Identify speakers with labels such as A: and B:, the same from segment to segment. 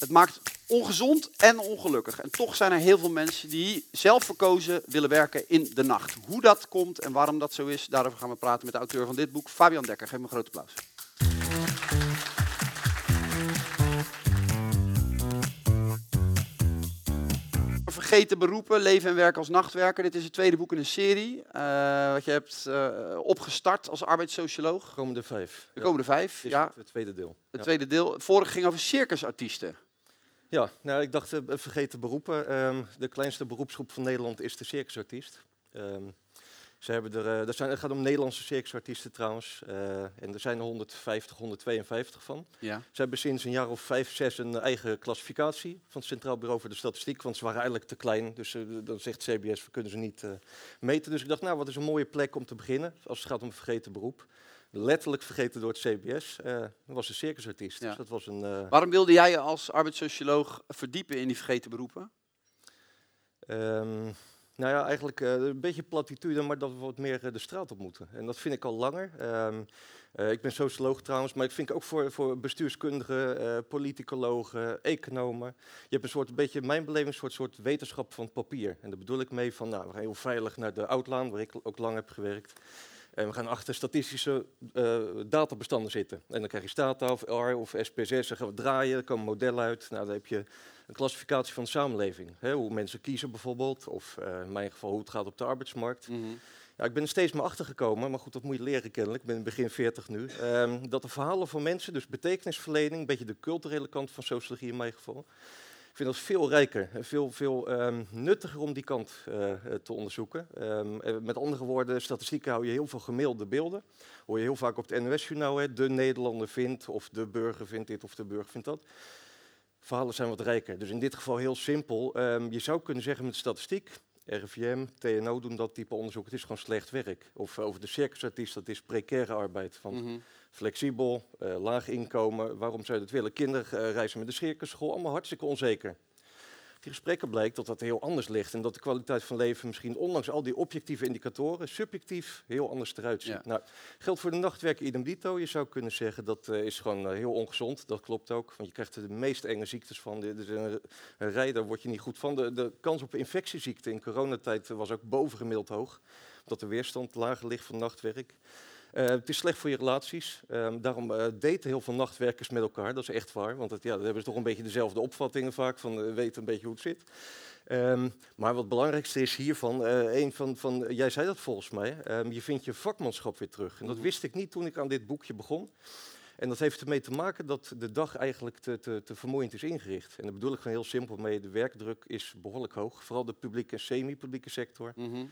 A: Het maakt ongezond en ongelukkig. En toch zijn er heel veel mensen die zelf verkozen willen werken in de nacht. Hoe dat komt en waarom dat zo is, daarover gaan we praten met de auteur van dit boek, Fabian Dekker. Geef hem een groot applaus. Vergeten beroepen, leven en werken als nachtwerker. Dit is het tweede boek in een serie. eh, wat je hebt eh, opgestart als arbeidssocioloog.
B: Komende vijf.
A: De komende vijf. Ja,
B: het, het tweede deel.
A: het
B: ja.
A: tweede deel. Vorig ging over circusartiesten.
B: Ja, nou, ik dacht, eh, vergeten beroepen. Ehm, de kleinste beroepsgroep van Nederland is de circusartiest. Ehm, ze hebben er, eh, er zijn, het gaat om Nederlandse circusartiesten trouwens. eh, en er zijn er 150, 152 van.
A: Ja.
B: Ze hebben sinds een jaar of vijf, zes een eigen klassificatie van het Centraal Bureau voor de Statistiek. Want ze waren eigenlijk te klein. Dus eh, dan zegt CBS, we kunnen ze niet eh, meten. Dus ik dacht, nou, wat is een mooie plek om te beginnen als het gaat om vergeten beroep. Letterlijk vergeten door het CBS. eh dat was een circusartiest.
A: Ja.
B: Dus dat was een... eh,
A: Waarom wilde jij je als arbeidssocioloog verdiepen in die vergeten beroepen?
B: Ehm, nou ja, eigenlijk eh, een beetje platitude, maar dat we wat meer de straat op moeten. En dat vind ik al langer. Ehm, eh, ik ben socioloog trouwens, maar ik vind ook voor, voor bestuurskundigen, politicologen, economen. Je hebt een soort, een beetje mijn beleving, een soort, soort wetenschap van papier. En daar bedoel ik mee van, nou, we gaan heel veilig naar de Outlaan, waar ik ook lang heb gewerkt. En we gaan achter statistische eh, databestanden zitten. En dan krijg je Stata of R of SP6, dan gaan we draaien, er komen modellen uit. Nou, dan heb je een klassificatie van de samenleving. Hè, hoe mensen kiezen bijvoorbeeld, of eh, in mijn geval hoe het gaat op de arbeidsmarkt. Ja, ik ben er steeds maar achter gekomen, maar goed, dat moet je leren kennelijk. Ik ben in begin 40 nu. ehm, dat de verhalen van mensen, dus betekenisverlening, een beetje de culturele kant van sociologie in mijn geval. Ik vind dat veel rijker veel, veel ehm, nuttiger om die kant eh, te onderzoeken. Ehm, eh, met andere woorden, statistieken hou je heel veel gemiddelde beelden. Hoor je heel vaak op het NOS-journaal, de Nederlander vindt, of de burger vindt dit of de burger vindt dat. Verhalen zijn wat rijker. Dus in dit geval heel simpel. Ehm, je zou kunnen zeggen met statistiek, RIVM, TNO doen dat type onderzoek. Het is gewoon slecht werk. Of eh, over de circusartiest, dat is precaire arbeid. Want
A: Mhm.
B: flexibel, eh, laag inkomen, waarom zou je dat willen? Kinderen reizen met de circusschool, allemaal hartstikke onzeker. Die gesprekken blijkt dat dat heel anders ligt en dat de kwaliteit van leven misschien ondanks al die objectieve indicatoren subjectief heel anders eruit ziet.
A: Ja.
B: Nou, geldt voor de nachtwerker idem dito. Je zou kunnen zeggen dat eh, is gewoon eh, heel ongezond. Dat klopt ook, want je krijgt er de meest enge ziektes van. Er is een, een rij, daar word je niet goed van. De, de kans op infectieziekte in coronatijd was ook bovengemiddeld hoog, omdat de weerstand lager ligt van nachtwerk. Eh, het is slecht voor je relaties. Ehm, daarom eh, daten heel veel nachtwerkers met elkaar. Dat is echt waar. Want het, ja, dan hebben ze toch een beetje dezelfde opvattingen vaak. Van eh, weten een beetje hoe het zit. Ehm, maar wat het belangrijkste is hiervan, een van, van, jij zei dat volgens mij, ehm, je vindt je vakmanschap weer terug. En dat
A: Mhm.
B: wist ik niet toen ik aan dit boekje begon. En dat heeft ermee te maken dat de dag eigenlijk te, te, te vermoeiend is ingericht. En daar bedoel ik gewoon heel simpel mee, de werkdruk is behoorlijk hoog. Vooral de publieke en semi-publieke sector.
A: Mhm.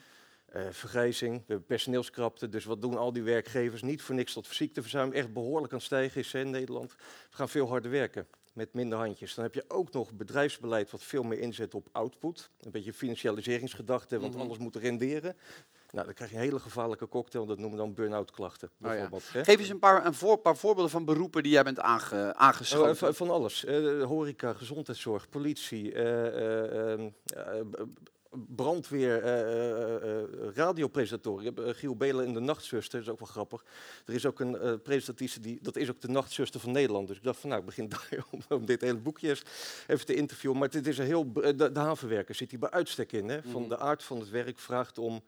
B: Eh, vergrijzing, we hebben personeelskrapte. Dus wat doen al die werkgevers? Niet voor niks dat ziekteverzuim echt behoorlijk aan het stijgen is hè, in Nederland. We gaan veel harder werken met minder handjes. Dan heb je ook nog bedrijfsbeleid wat veel meer inzet op output. Een beetje financialiseringsgedachte, want
A: Mhm.
B: alles moet renderen. Nou, dan krijg je een hele gevaarlijke cocktail, dat noemen we dan burn-out klachten
A: ja.
B: bijvoorbeeld. hè.
A: Geef eens een paar, een voor, paar voorbeelden van beroepen die jij bent aange, aangeschoten.
B: eh, van, van alles. Eh, horeca, gezondheidszorg, politie, eh, eh, ehm, eh, brandweer, eh, eh, radiopresentatoren. Je hebt Giel Belen in de Nachtzuster, dat is ook wel grappig. Er is ook een presentatrice, die, dat is ook de Nachtzuster van Nederland. Dus ik dacht van nou, ik begin daar om, om dit hele boekje eens even te interviewen. Maar dit is een heel, de, de havenwerker zit hier bij uitstek in. Hè? Van
A: Mhm.
B: de aard van het werk vraagt om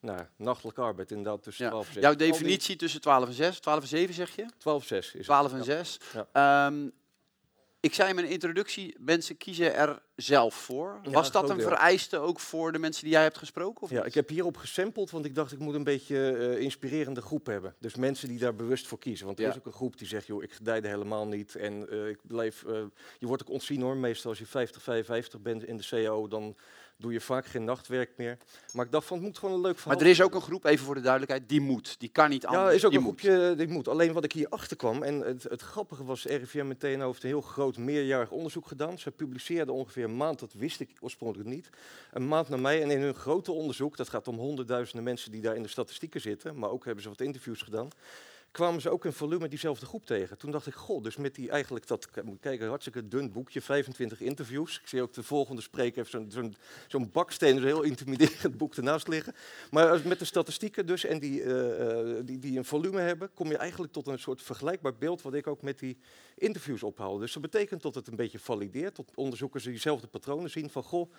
B: nou, nachtelijke arbeid, inderdaad tussen
A: Ja.
B: 12 en 6.
A: Jouw definitie tussen 12 en 6, 12 en 7 zeg je?
B: 12 6 is het.
A: 12 en
B: Ja.
A: 6.
B: Ja.
A: Ehm, ik zei in mijn introductie, mensen kiezen er zelf voor.
B: Ja,
A: Was dat een
B: deel.
A: vereiste ook voor de mensen die jij hebt gesproken? Of
B: Ja,
A: niet?
B: ik heb hierop gesampled, want ik dacht ik moet een beetje eh, inspirerende groep hebben. Dus mensen die daar bewust voor kiezen. Want er
A: Ja.
B: is ook een groep die zegt, joh, ik gedijde helemaal niet. En eh, ik blijf, eh, je wordt ook ontzien hoor. Meestal als je 50, 55 bent in de CAO, dan doe je vaak geen nachtwerk meer. Maar ik dacht van, het moet gewoon een leuk verhaal
A: maar er is ook een groep, even voor de duidelijkheid, die moet. Die kan niet anders.
B: ja, is ook
A: die
B: een
A: moet.
B: groepje, dit moet. Alleen wat ik hier achter kwam, en het, het grappige was, RIVM en TNO heeft een heel groot meerjarig onderzoek gedaan. Ze publiceerden ongeveer een maand, dat wist ik oorspronkelijk niet, een maand na mij. En in hun grote onderzoek, dat gaat om honderdduizenden mensen die daar in de statistieken zitten, maar ook hebben ze wat interviews gedaan, kwamen ze ook in volume diezelfde groep tegen. Toen dacht ik, goh, dus met die eigenlijk dat, moet kijken, hartstikke dun boekje, 25 interviews. Ik zie ook de volgende spreker heeft zo'n zo'n zo'n baksteen, een heel intimiderend boek ernaast liggen. Maar met de statistieken dus en die, eh, eh, die, die een volume hebben, kom je eigenlijk tot een soort vergelijkbaar beeld wat ik ook met die interviews ophalen. Dus dat betekent dat het een beetje valideert, dat onderzoekers diezelfde patronen zien van, goh,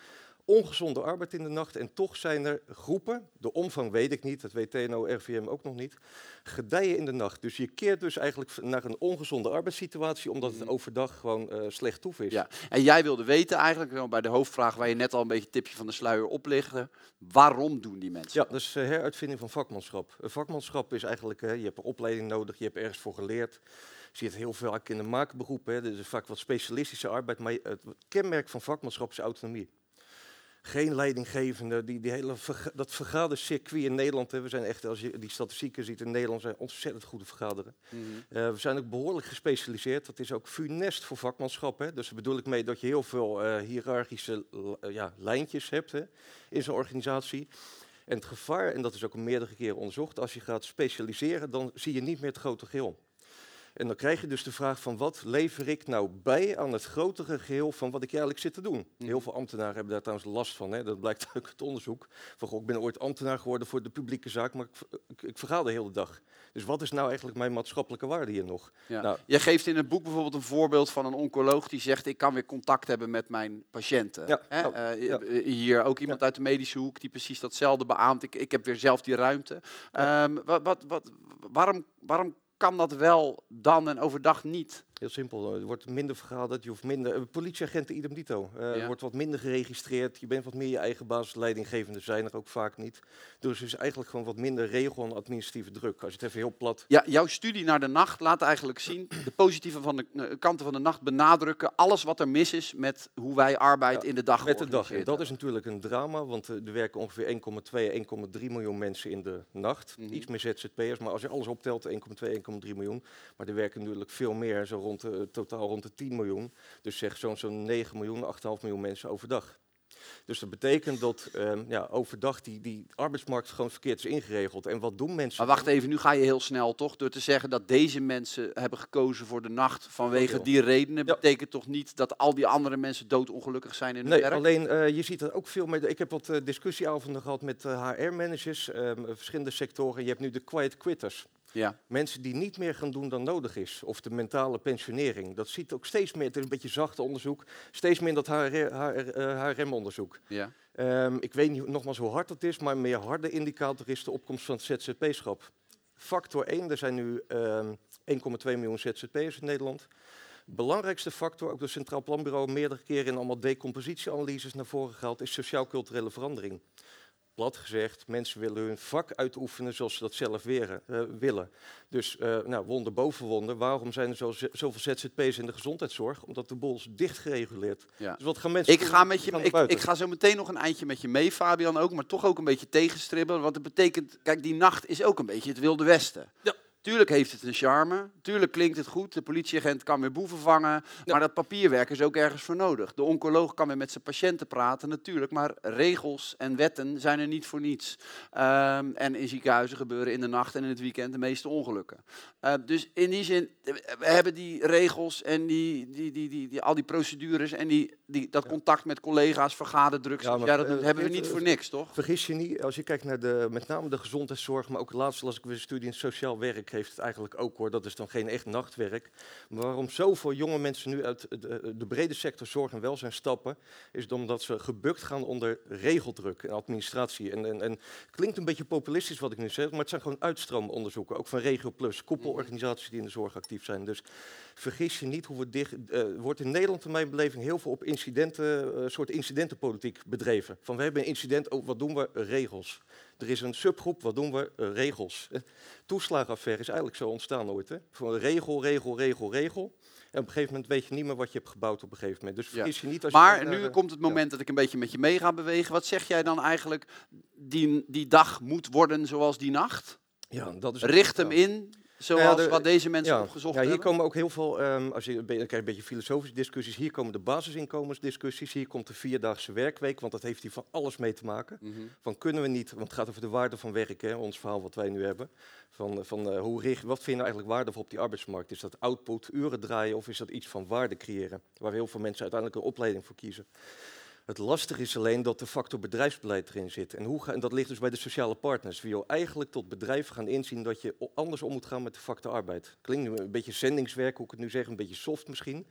B: ongezonde arbeid in de nacht en toch zijn er groepen, de omvang weet ik niet, dat weet TNO-RVM ook nog niet, gedijen in de nacht. Dus je keert dus eigenlijk naar een ongezonde arbeidssituatie omdat het
A: Mhm.
B: overdag gewoon eh, slecht toef is.
A: Ja. En jij wilde weten eigenlijk, bij de hoofdvraag waar je net al een beetje tipje van de sluier oplichtte, waarom doen die mensen?
B: Ja, dat is eh, heruitvinding van vakmanschap. Een vakmanschap is eigenlijk, eh, je hebt een opleiding nodig, je hebt ergens voor geleerd. Je ziet het heel vaak in de maakberoepen, hè, dus vaak wat specialistische arbeid, maar je- het kenmerk van vakmanschap is autonomie. Geen leidinggevende, die, die hele verga- dat vergadercircuit in Nederland, hè, we zijn echt, als je die statistieken ziet in Nederland, zijn ontzettend goede vergaderen.
A: Mhm.
B: Eh, we zijn ook behoorlijk gespecialiseerd. Dat is ook funest voor vakmanschap. Hè. Dus daar bedoel ik mee dat je heel veel eh, hiërarchische eh, ja, lijntjes hebt hè, in zo'n organisatie. En het gevaar, en dat is ook meerdere keren onderzocht, als je gaat specialiseren, dan zie je niet meer het grote geheel. En dan krijg je dus de vraag van wat lever ik nou bij aan het grotere geheel van wat ik eigenlijk zit te doen. Heel veel ambtenaren hebben daar trouwens last van. Hè. Dat blijkt uit het onderzoek. Van, goh, ik ben ooit ambtenaar geworden voor de publieke zaak, maar ik, ik, de hele dag. Dus wat is nou eigenlijk mijn maatschappelijke waarde hier nog?
A: Ja.
B: Nou,
A: Je geeft in het boek bijvoorbeeld een voorbeeld van een oncoloog die zegt: Ik kan weer contact hebben met mijn patiënten.
B: Ja,
A: Hè?
B: nou,
A: Eh,
B: ja.
A: Hier ook iemand uit de medische hoek die precies datzelfde beaamt. Ik, ik heb weer zelf die ruimte. Ehm, wat, wat, wat, waarom, waarom kan dat wel dan en overdag niet?
B: Heel simpel, er wordt minder vergaderd, je hoeft minder... eh, Politieagenten idem dito. Eh,
A: Ja.
B: Er wordt wat minder geregistreerd, je bent wat meer je eigen baas, leidinggevende zijn er ook vaak niet. Dus er is eigenlijk gewoon wat minder regel- en administratieve druk. Als je het even heel plat...
A: Ja, jouw studie naar de nacht laat eigenlijk zien de positieve van de, eh, kanten van de nacht benadrukken. Alles wat er mis is met hoe wij arbeid
B: Ja,
A: in de dag
B: Met de dag. En dat is natuurlijk een drama, want eh, er werken ongeveer 1,2, 1,3 miljoen mensen in de nacht.
A: Mhm.
B: Iets meer ZZP'ers, maar als je alles optelt, 1,2, 1,3 miljoen. Maar er werken natuurlijk veel meer, zo rond de, totaal rond de 10 miljoen. Dus zeg zo'n zo'n 9 miljoen, 8,5 miljoen mensen overdag. Dus dat betekent dat ehm, ja, overdag die, die arbeidsmarkt gewoon verkeerd is ingeregeld. En wat doen mensen?
A: Maar wacht even, nu ga je heel snel toch? Door te zeggen dat deze mensen hebben gekozen voor de nacht vanwege die redenen,
B: Ja.
A: betekent toch niet dat al die andere mensen doodongelukkig zijn in hun
B: Nee,
A: werk?
B: alleen eh, je ziet er ook veel meer. Ik heb wat eh, discussieavonden gehad met HR-managers, verschillende sectoren. Je hebt nu de quiet quitters.
A: Ja.
B: Mensen die niet meer gaan doen dan nodig is. Of de mentale pensionering. Dat ziet ook steeds meer, het is een beetje zacht onderzoek, steeds meer in dat HRM-onderzoek.
A: Ja.
B: Ehm, ik weet niet nogmaals hoe hard dat is, maar een meer harde indicator is de opkomst van het ZZP-schap. Factor 1, er zijn nu ehm 1,2 miljoen ZZP'ers in Nederland. Belangrijkste factor, ook door het Centraal Planbureau meerdere keren in allemaal decompositieanalyses naar voren gehaald, is sociaal-culturele verandering. Plat gezegd, mensen willen hun vak uitoefenen zoals ze dat zelf eh, willen. Dus eh, nou, wonder boven wonder, waarom zijn er zo, zoveel ZZP's in de gezondheidszorg? Omdat de boel is dicht gereguleerd.
A: Ja.
B: Dus wat gaan mensen
A: Ik ga, met je, ik, ik ga zo meteen nog een eindje met je mee, Fabian ook, maar toch ook een beetje tegenstribbelen. Want het betekent, kijk, die nacht is ook een beetje het Wilde Westen.
B: Ja.
A: Tuurlijk heeft het een charme, tuurlijk klinkt het goed, de politieagent kan weer boeven vangen,
B: Ja.
A: maar dat papierwerk is ook ergens voor nodig. De oncoloog kan weer met zijn patiënten praten, natuurlijk, maar regels en wetten zijn er niet voor niets. Ehm, en in ziekenhuizen gebeuren in de nacht en in het weekend de meeste ongelukken. Uh, dus in die zin, eh, we hebben die regels en die, die, die, die, die, al die procedures en die, die, dat contact met collega's,
B: Ja, maar,
A: jij dat
B: eh,
A: hebben we niet voor niks, toch?
B: Vergis je niet, als je kijkt naar de, met name de gezondheidszorg, maar ook laatst las ik weer een studie in sociaal werk, heeft het eigenlijk ook hoor, dat is dan geen echt nachtwerk. Maar waarom zoveel jonge mensen nu uit de, de brede sector zorg en welzijn stappen, is omdat ze gebukt gaan onder regeldruk en administratie. En, en, en klinkt een beetje populistisch wat ik nu zeg, maar het zijn gewoon uitstroomonderzoeken, ook van Regio Plus, koepelorganisaties die in de zorg actief zijn. Dus vergis je niet hoe we dicht, eh, wordt in Nederland in mijn beleving heel veel op incidenten, eh, soort incidentenpolitiek bedreven. Van we hebben een incident, oh, wat doen we? Regels. Er is een subgroep, wat doen we? Eh, regels. Toeslagenaffaire is eigenlijk zo ontstaan ooit. Hè? Van regel, regel, regel, regel. En op een gegeven moment weet je niet meer wat je hebt gebouwd op een gegeven moment. Dus
A: Ja.
B: vergis je niet als je
A: Maar
B: kijkt naar,
A: nu komt het moment dat ik een beetje met je mee ga bewegen. Wat zeg jij dan eigenlijk, die, die dag moet worden zoals die nacht?
B: Ja, dat is
A: Richt hem in zoals
B: de-
A: wat deze mensen
B: ja,
A: opgezocht
B: ja, hier
A: hebben?
B: komen ook heel veel, ehm, als je, dan krijg je een beetje filosofische discussies. Hier komen de basisinkomensdiscussies. Hier komt de vierdaagse werkweek, want dat heeft hier van alles mee te maken.
A: Mhm.
B: Van kunnen we niet, want het gaat over de waarde van werk, hè, ons verhaal wat wij nu hebben. Van, van eh, hoe richt, wat vind je nou eigenlijk waardevol op die arbeidsmarkt? Is dat output, uren draaien of is dat iets van waarde creëren? Waar heel veel mensen uiteindelijk een opleiding voor kiezen. Het lastige is alleen dat de factor bedrijfsbeleid erin zit. En, hoe ga, en dat ligt dus bij de sociale partners. Wil eigenlijk tot bedrijven gaan inzien dat je anders om moet gaan met de factor arbeid. Klinkt nu een beetje zendingswerk, hoe ik het nu zeg, een beetje soft misschien.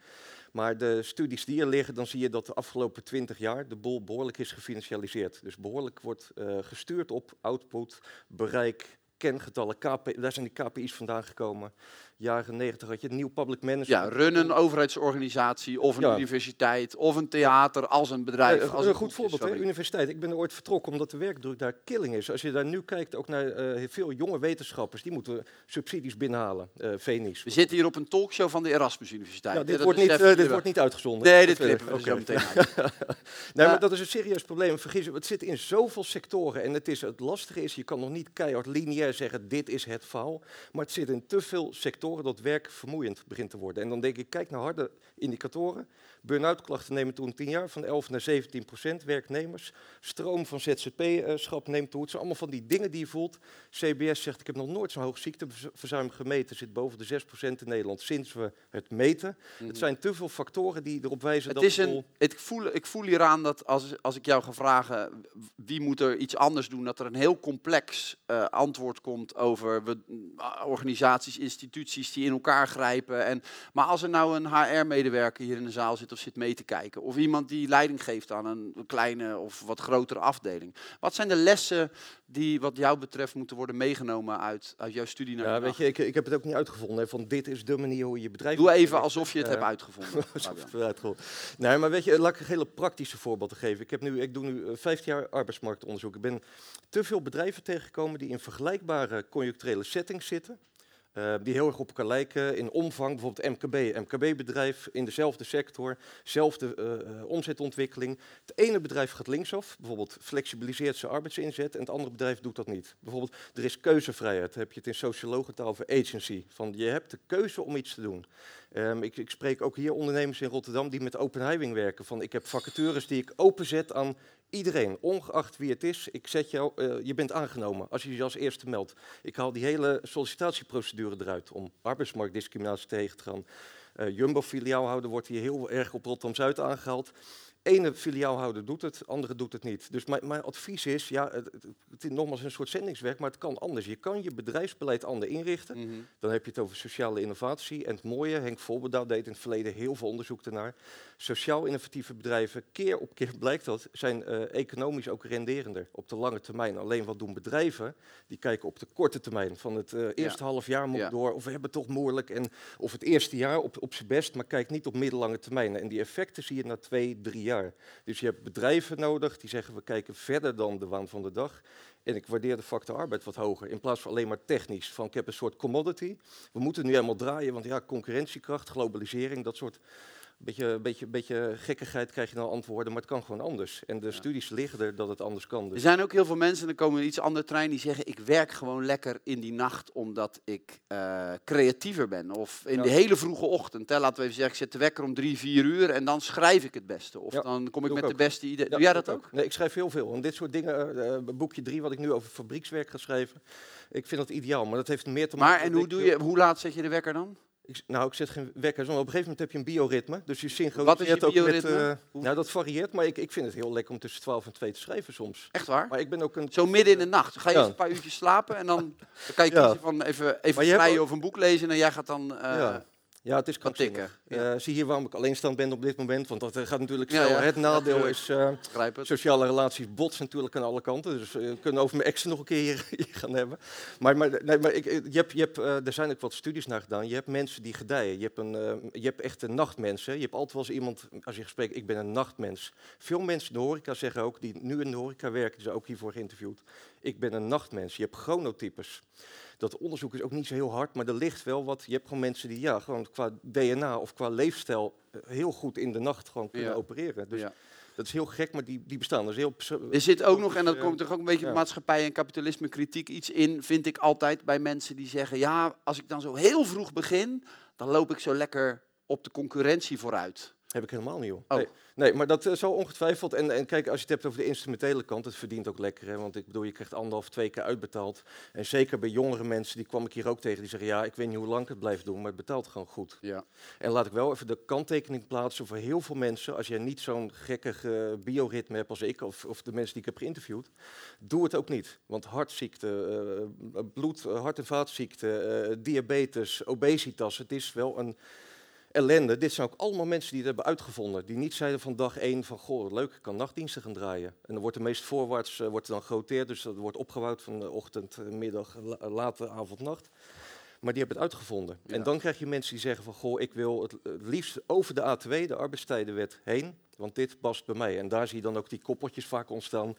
B: Maar de studies die er liggen, dan zie je dat de afgelopen 20 jaar de bol behoorlijk is gefinancialiseerd. Dus behoorlijk wordt uh, gestuurd op output, bereik, kengetallen. KP, daar zijn die KPI's vandaan gekomen jaren 90 had je het nieuw public management.
A: Ja, run een overheidsorganisatie of een universiteit of een theater als een bedrijf.
B: Ja,
A: als
B: een, goed voorbeeld, hè? universiteit. Ik ben er ooit vertrokken omdat de werkdruk daar killing is. Als je daar nu kijkt, ook naar uh, veel jonge wetenschappers, die moeten subsidies binnenhalen. Uh.
A: We zitten hier op een talkshow van de Erasmus Universiteit.
B: Ja, dit, wordt, niet, uh, dit wordt niet uitgezonden.
A: Nee, dit knippen we okay. zo meteen
B: nee, maar dat is een serieus probleem. Vergis je, het zit in zoveel sectoren. En het, is, het lastige is, je kan nog niet keihard lineair zeggen, dit is het verhaal. Maar het zit in te veel sectoren dat werk vermoeiend begint te worden. En dan denk ik, kijk naar harde indicatoren. Burn-out klachten nemen toe in 10 jaar van 11 naar 17 procent werknemers. Stroom van ZZP-schap neemt toe. Het zijn allemaal van die dingen die je voelt. CBS zegt, ik heb nog nooit zo'n hoog ziekteverzuim gemeten. Zit boven de 6 procent in Nederland sinds we het meten. Het mhm. zijn te veel factoren die erop wijzen
A: het
B: dat...
A: Is een, ik, voel, ik voel hieraan dat als, als ik jou ga vragen, wie moet er iets anders doen, dat er een heel complex uh, antwoord komt over we, organisaties, instituties die in elkaar grijpen. En, maar als er nou een HR-medewerker hier in de zaal zit of zit mee te kijken, of iemand die leiding geeft aan een kleine of wat grotere afdeling, wat zijn de lessen die wat jou betreft moeten worden meegenomen uit, uit jouw studie naar
B: Ja, weet je, ik, ik heb het ook niet uitgevonden, hè, van dit is de manier hoe je bedrijf...
A: Doe even alsof je het uh, hebt uitgevonden.
B: uitgevonden. Nee, maar weet je, laat ik een hele praktische voorbeeld geven. Ik, heb nu, ik doe nu uh, eh, 15 jaar arbeidsmarktonderzoek. Ik ben te veel bedrijven tegengekomen die in vergelijkbare conjuncturele settings zitten. Uh, die heel erg op elkaar lijken in omvang. Bijvoorbeeld MKB, MKB-bedrijf in dezelfde sector, dezelfde uh, omzetontwikkeling. Het ene bedrijf gaat linksaf, bijvoorbeeld flexibiliseert zijn arbeidsinzet, en het andere bedrijf doet dat niet. Bijvoorbeeld, er is keuzevrijheid, heb je het in sociologentaal over agency. Van je hebt de keuze om iets te doen. Um, ik, ik, spreek ook hier ondernemers in Rotterdam die met open hiring werken. Van ik heb vacatures die ik openzet aan Iedereen, ongeacht wie het is, ik zet jou, uh, je bent aangenomen als je je als eerste meldt. Ik haal die hele sollicitatieprocedure eruit om arbeidsmarktdiscriminatie tegen te gaan. Uh, Jumbo-filiaalhouder wordt hier heel erg op Rotterdam-Zuid aangehaald ene filiaalhouder doet het, andere doet het niet. Dus mijn, mijn advies is, ja, het, het, is nogmaals een soort zendingswerk, maar het kan anders. Je kan je bedrijfsbeleid anders inrichten. Mhm. Dan heb je het over sociale innovatie. En het mooie, Henk Volberdaal deed in het verleden heel veel onderzoek ernaar. Sociaal innovatieve bedrijven, keer op keer blijkt dat, zijn uh, economisch ook renderender op de lange termijn. Alleen wat doen bedrijven? Die kijken op de korte termijn. Van het uh, eerste half jaar moet door, of we hebben het toch moeilijk. En, of het eerste jaar op, op zijn best, maar kijk niet op middellange termijn. En die effecten zie je na twee, drie jaar. Dus je hebt bedrijven nodig die zeggen we kijken verder dan de waan van de dag. En ik waardeer de factor arbeid wat hoger. In plaats van alleen maar technisch. Van ik heb een soort commodity. We moeten nu helemaal draaien, want ja, concurrentiekracht, globalisering, dat soort beetje, beetje, beetje gekkigheid krijg je dan antwoorden, maar het kan gewoon anders. En de studies liggen er dat het anders kan. Dus.
A: Er zijn ook heel veel mensen, en dan komen iets andere trein, die zeggen ik werk gewoon lekker in die nacht omdat ik uh, creatiever ben. Of in de hele vroege ochtend. Hè, laten we even zeggen, ik zet de wekker om drie, vier uur en dan schrijf ik het beste. Of dan kom ik met de beste ideeën. Doe jij dat ook?
B: Nee, ik schrijf heel veel. En dit soort dingen, uh, boekje drie wat ik nu over fabriekswerk ga schrijven, ik vind dat ideaal. Maar dat heeft meer te maken...
A: Maar en hoe, doe je, hoe laat zet je de wekker dan?
B: Ik, nou, ik zet geen wekker. op een gegeven moment heb je een bioritme. Dus je
A: synchroniseert ook met... Uh,
B: nou, dat varieert, maar ik, ik vind het heel lekker om tussen 12 en 2 te schrijven soms.
A: Echt waar?
B: Maar ik ben ook een...
A: Zo midden in de nacht. Ga je ja. eens een paar uurtjes slapen en dan, dan kan je kiezen van even, even vrij of een boek lezen en jij gaat dan... Uh, ja.
B: Ja, het is krankzinnig. Uh, zie hier waarom ik alleenstaand ben op dit moment. Want dat eh, gaat natuurlijk snel. Het nadeel is, uh, sociale relaties botsen natuurlijk aan alle kanten. Dus we kunnen over mijn exen nog een keer hier, hier gaan hebben. Maar, maar, nee, maar ik, je hebt, je hebt, er zijn ook wat studies naar gedaan. Je hebt mensen die gedijen. Je hebt, een, je hebt echte nachtmensen. Je hebt altijd wel eens iemand, als je gesprek, ik ben een nachtmens. Veel mensen in de horeca zeggen ook, die nu in de horeca werken, die zijn ook hiervoor geïnterviewd. Ik ben een nachtmens. Je hebt chronotypes dat onderzoek is ook niet zo heel hard, maar er ligt wel wat. Je hebt gewoon mensen die ja, gewoon qua DNA of qua leefstijl eh, heel goed in de nacht gewoon kunnen opereren. Dus dat is heel gek, maar die, die bestaan. Dat is heel
A: er zit ook nog, en dat komt toch ook een beetje ja. maatschappij en kapitalisme kritiek iets in, vind ik altijd bij mensen die zeggen, ja, als ik dan zo heel vroeg begin, dan loop ik zo lekker op de concurrentie vooruit.
B: Heb ik helemaal niet, joh.
A: Oh.
B: Nee, nee, maar dat uh, zal ongetwijfeld. En, en kijk, als je het hebt over de instrumentele kant, het verdient ook lekker. Hè? Want ik bedoel, je krijgt anderhalf, twee keer uitbetaald. En zeker bij jongere mensen, die kwam ik hier ook tegen, die zeggen, ja, ik weet niet hoe lang ik het blijf doen, maar het betaalt gewoon goed.
A: Ja.
B: En laat ik wel even de kanttekening plaatsen voor heel veel mensen. Als jij niet zo'n gekkig uh, bioritme hebt als ik, of, of de mensen die ik heb geïnterviewd, doe het ook niet. Want hartziekte, uh, bloed, hart- en vaatziekten, diabetes, obesitas, het is wel een ellende. Dit zijn ook allemaal mensen die het hebben uitgevonden. Die niet zeiden van dag één van, goh, leuk, ik kan nachtdiensten gaan draaien. En dan wordt de meest voorwaarts uh, wordt dan geroteerd. Dus dat wordt opgebouwd van de ochtend, middag, la late avond, nacht. Maar die hebben het uitgevonden. Ja. En dan krijg je mensen die zeggen van, goh, ik wil het, het liefst over de A2, de arbeidstijdenwet, heen. Want dit past bij mij. En daar zie je dan ook die koppeltjes vaak ontstaan.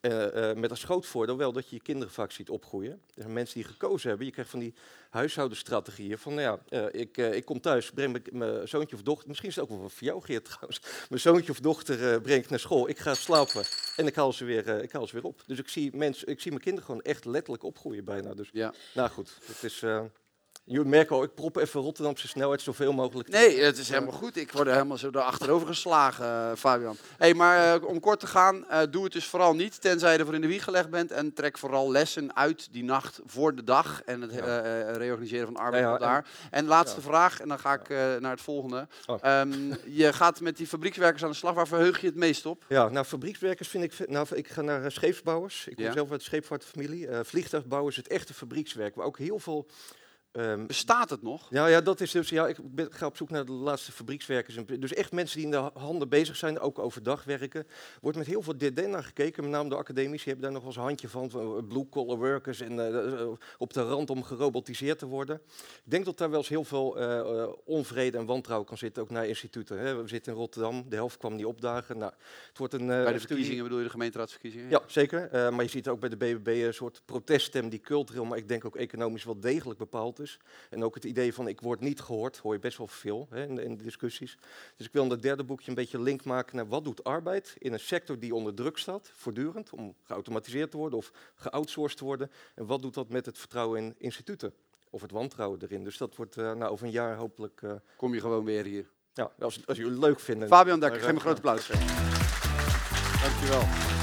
B: Uh, uh, met als groot voordeel wel dat je je kinderen vaak ziet opgroeien. Er zijn mensen die gekozen hebben. Je krijgt van die huishoudenstrategieën. Van nou ja, uh, ik, ik kom thuis, breng mijn zoontje of dochter. Misschien is het ook wel voor jou, Geert trouwens. Mijn zoontje of dochter breng ik naar school. Ik ga slapen en ik haal ze weer, ik haal ze weer op. Dus ik zie, mensen, ik zie mijn kinderen gewoon echt letterlijk opgroeien bijna. Dus
A: ja.
B: nou goed, het is. Jullie merken al, ik prop even Rotterdamse snelheid zoveel mogelijk.
A: Nee, het is helemaal goed. Ik word er helemaal zo achterover geslagen, uh, Fabian. hey, maar uh, om kort te gaan, uh, doe het dus vooral niet, tenzij je ervoor in de wieg gelegd bent. En trek vooral lessen uit die nacht voor de dag en het reorganiseren van arbeid
B: Ja, ja,
A: daar. En, laatste vraag, en dan ga ik naar het volgende.
B: Oh.
A: Um, je gaat met die fabriekswerkers aan de slag. Waar verheug je het meest op?
B: Ja, nou, fabriekswerkers vind ik... Nou, ik ga naar scheepsbouwers. Ik kom zelf uit de scheepvaartfamilie. vliegtuigbouwers, het echte fabriekswerk, waar ook heel veel... ehm,
A: Bestaat het nog?
B: Nou ja, dat is dus, ja, ik ben, ga op zoek naar de laatste fabriekswerkers. Dus echt mensen die in de ha- handen bezig zijn, ook overdag werken. Wordt met heel veel dédain naar gekeken, met name de academici hebben daar nog wel eens een handje van. van blue collar workers en eh, eh, op de rand om gerobotiseerd te worden. Ik denk dat daar wel eens heel veel eh, eh, onvrede en wantrouwen kan zitten, ook naar instituten. Hè. We zitten in Rotterdam, de helft kwam niet opdagen. Nou, het wordt een, eh,
A: Bij de
B: studie-
A: verkiezingen bedoel je de gemeenteraadsverkiezingen?
B: ja, zeker. Eh, maar je ziet ook bij de BBB een soort proteststem die cultureel, maar ik denk ook economisch wel degelijk bepaald En ook het idee van ik word niet gehoord, hoor je best wel veel hè, in, de, in de discussies. Dus ik wil in het derde boekje een beetje link maken naar wat doet arbeid in een sector die onder druk staat, voortdurend, om geautomatiseerd te worden of geoutsourced te worden. En wat doet dat met het vertrouwen in instituten? Of het wantrouwen erin. Dus dat wordt eh, nou, over een jaar hopelijk, eh,
A: Kom je gewoon weer hier.
B: ja, als, als jullie het leuk vinden.
A: Fabian Dekker, geef me een groot applaus. Dankjewel.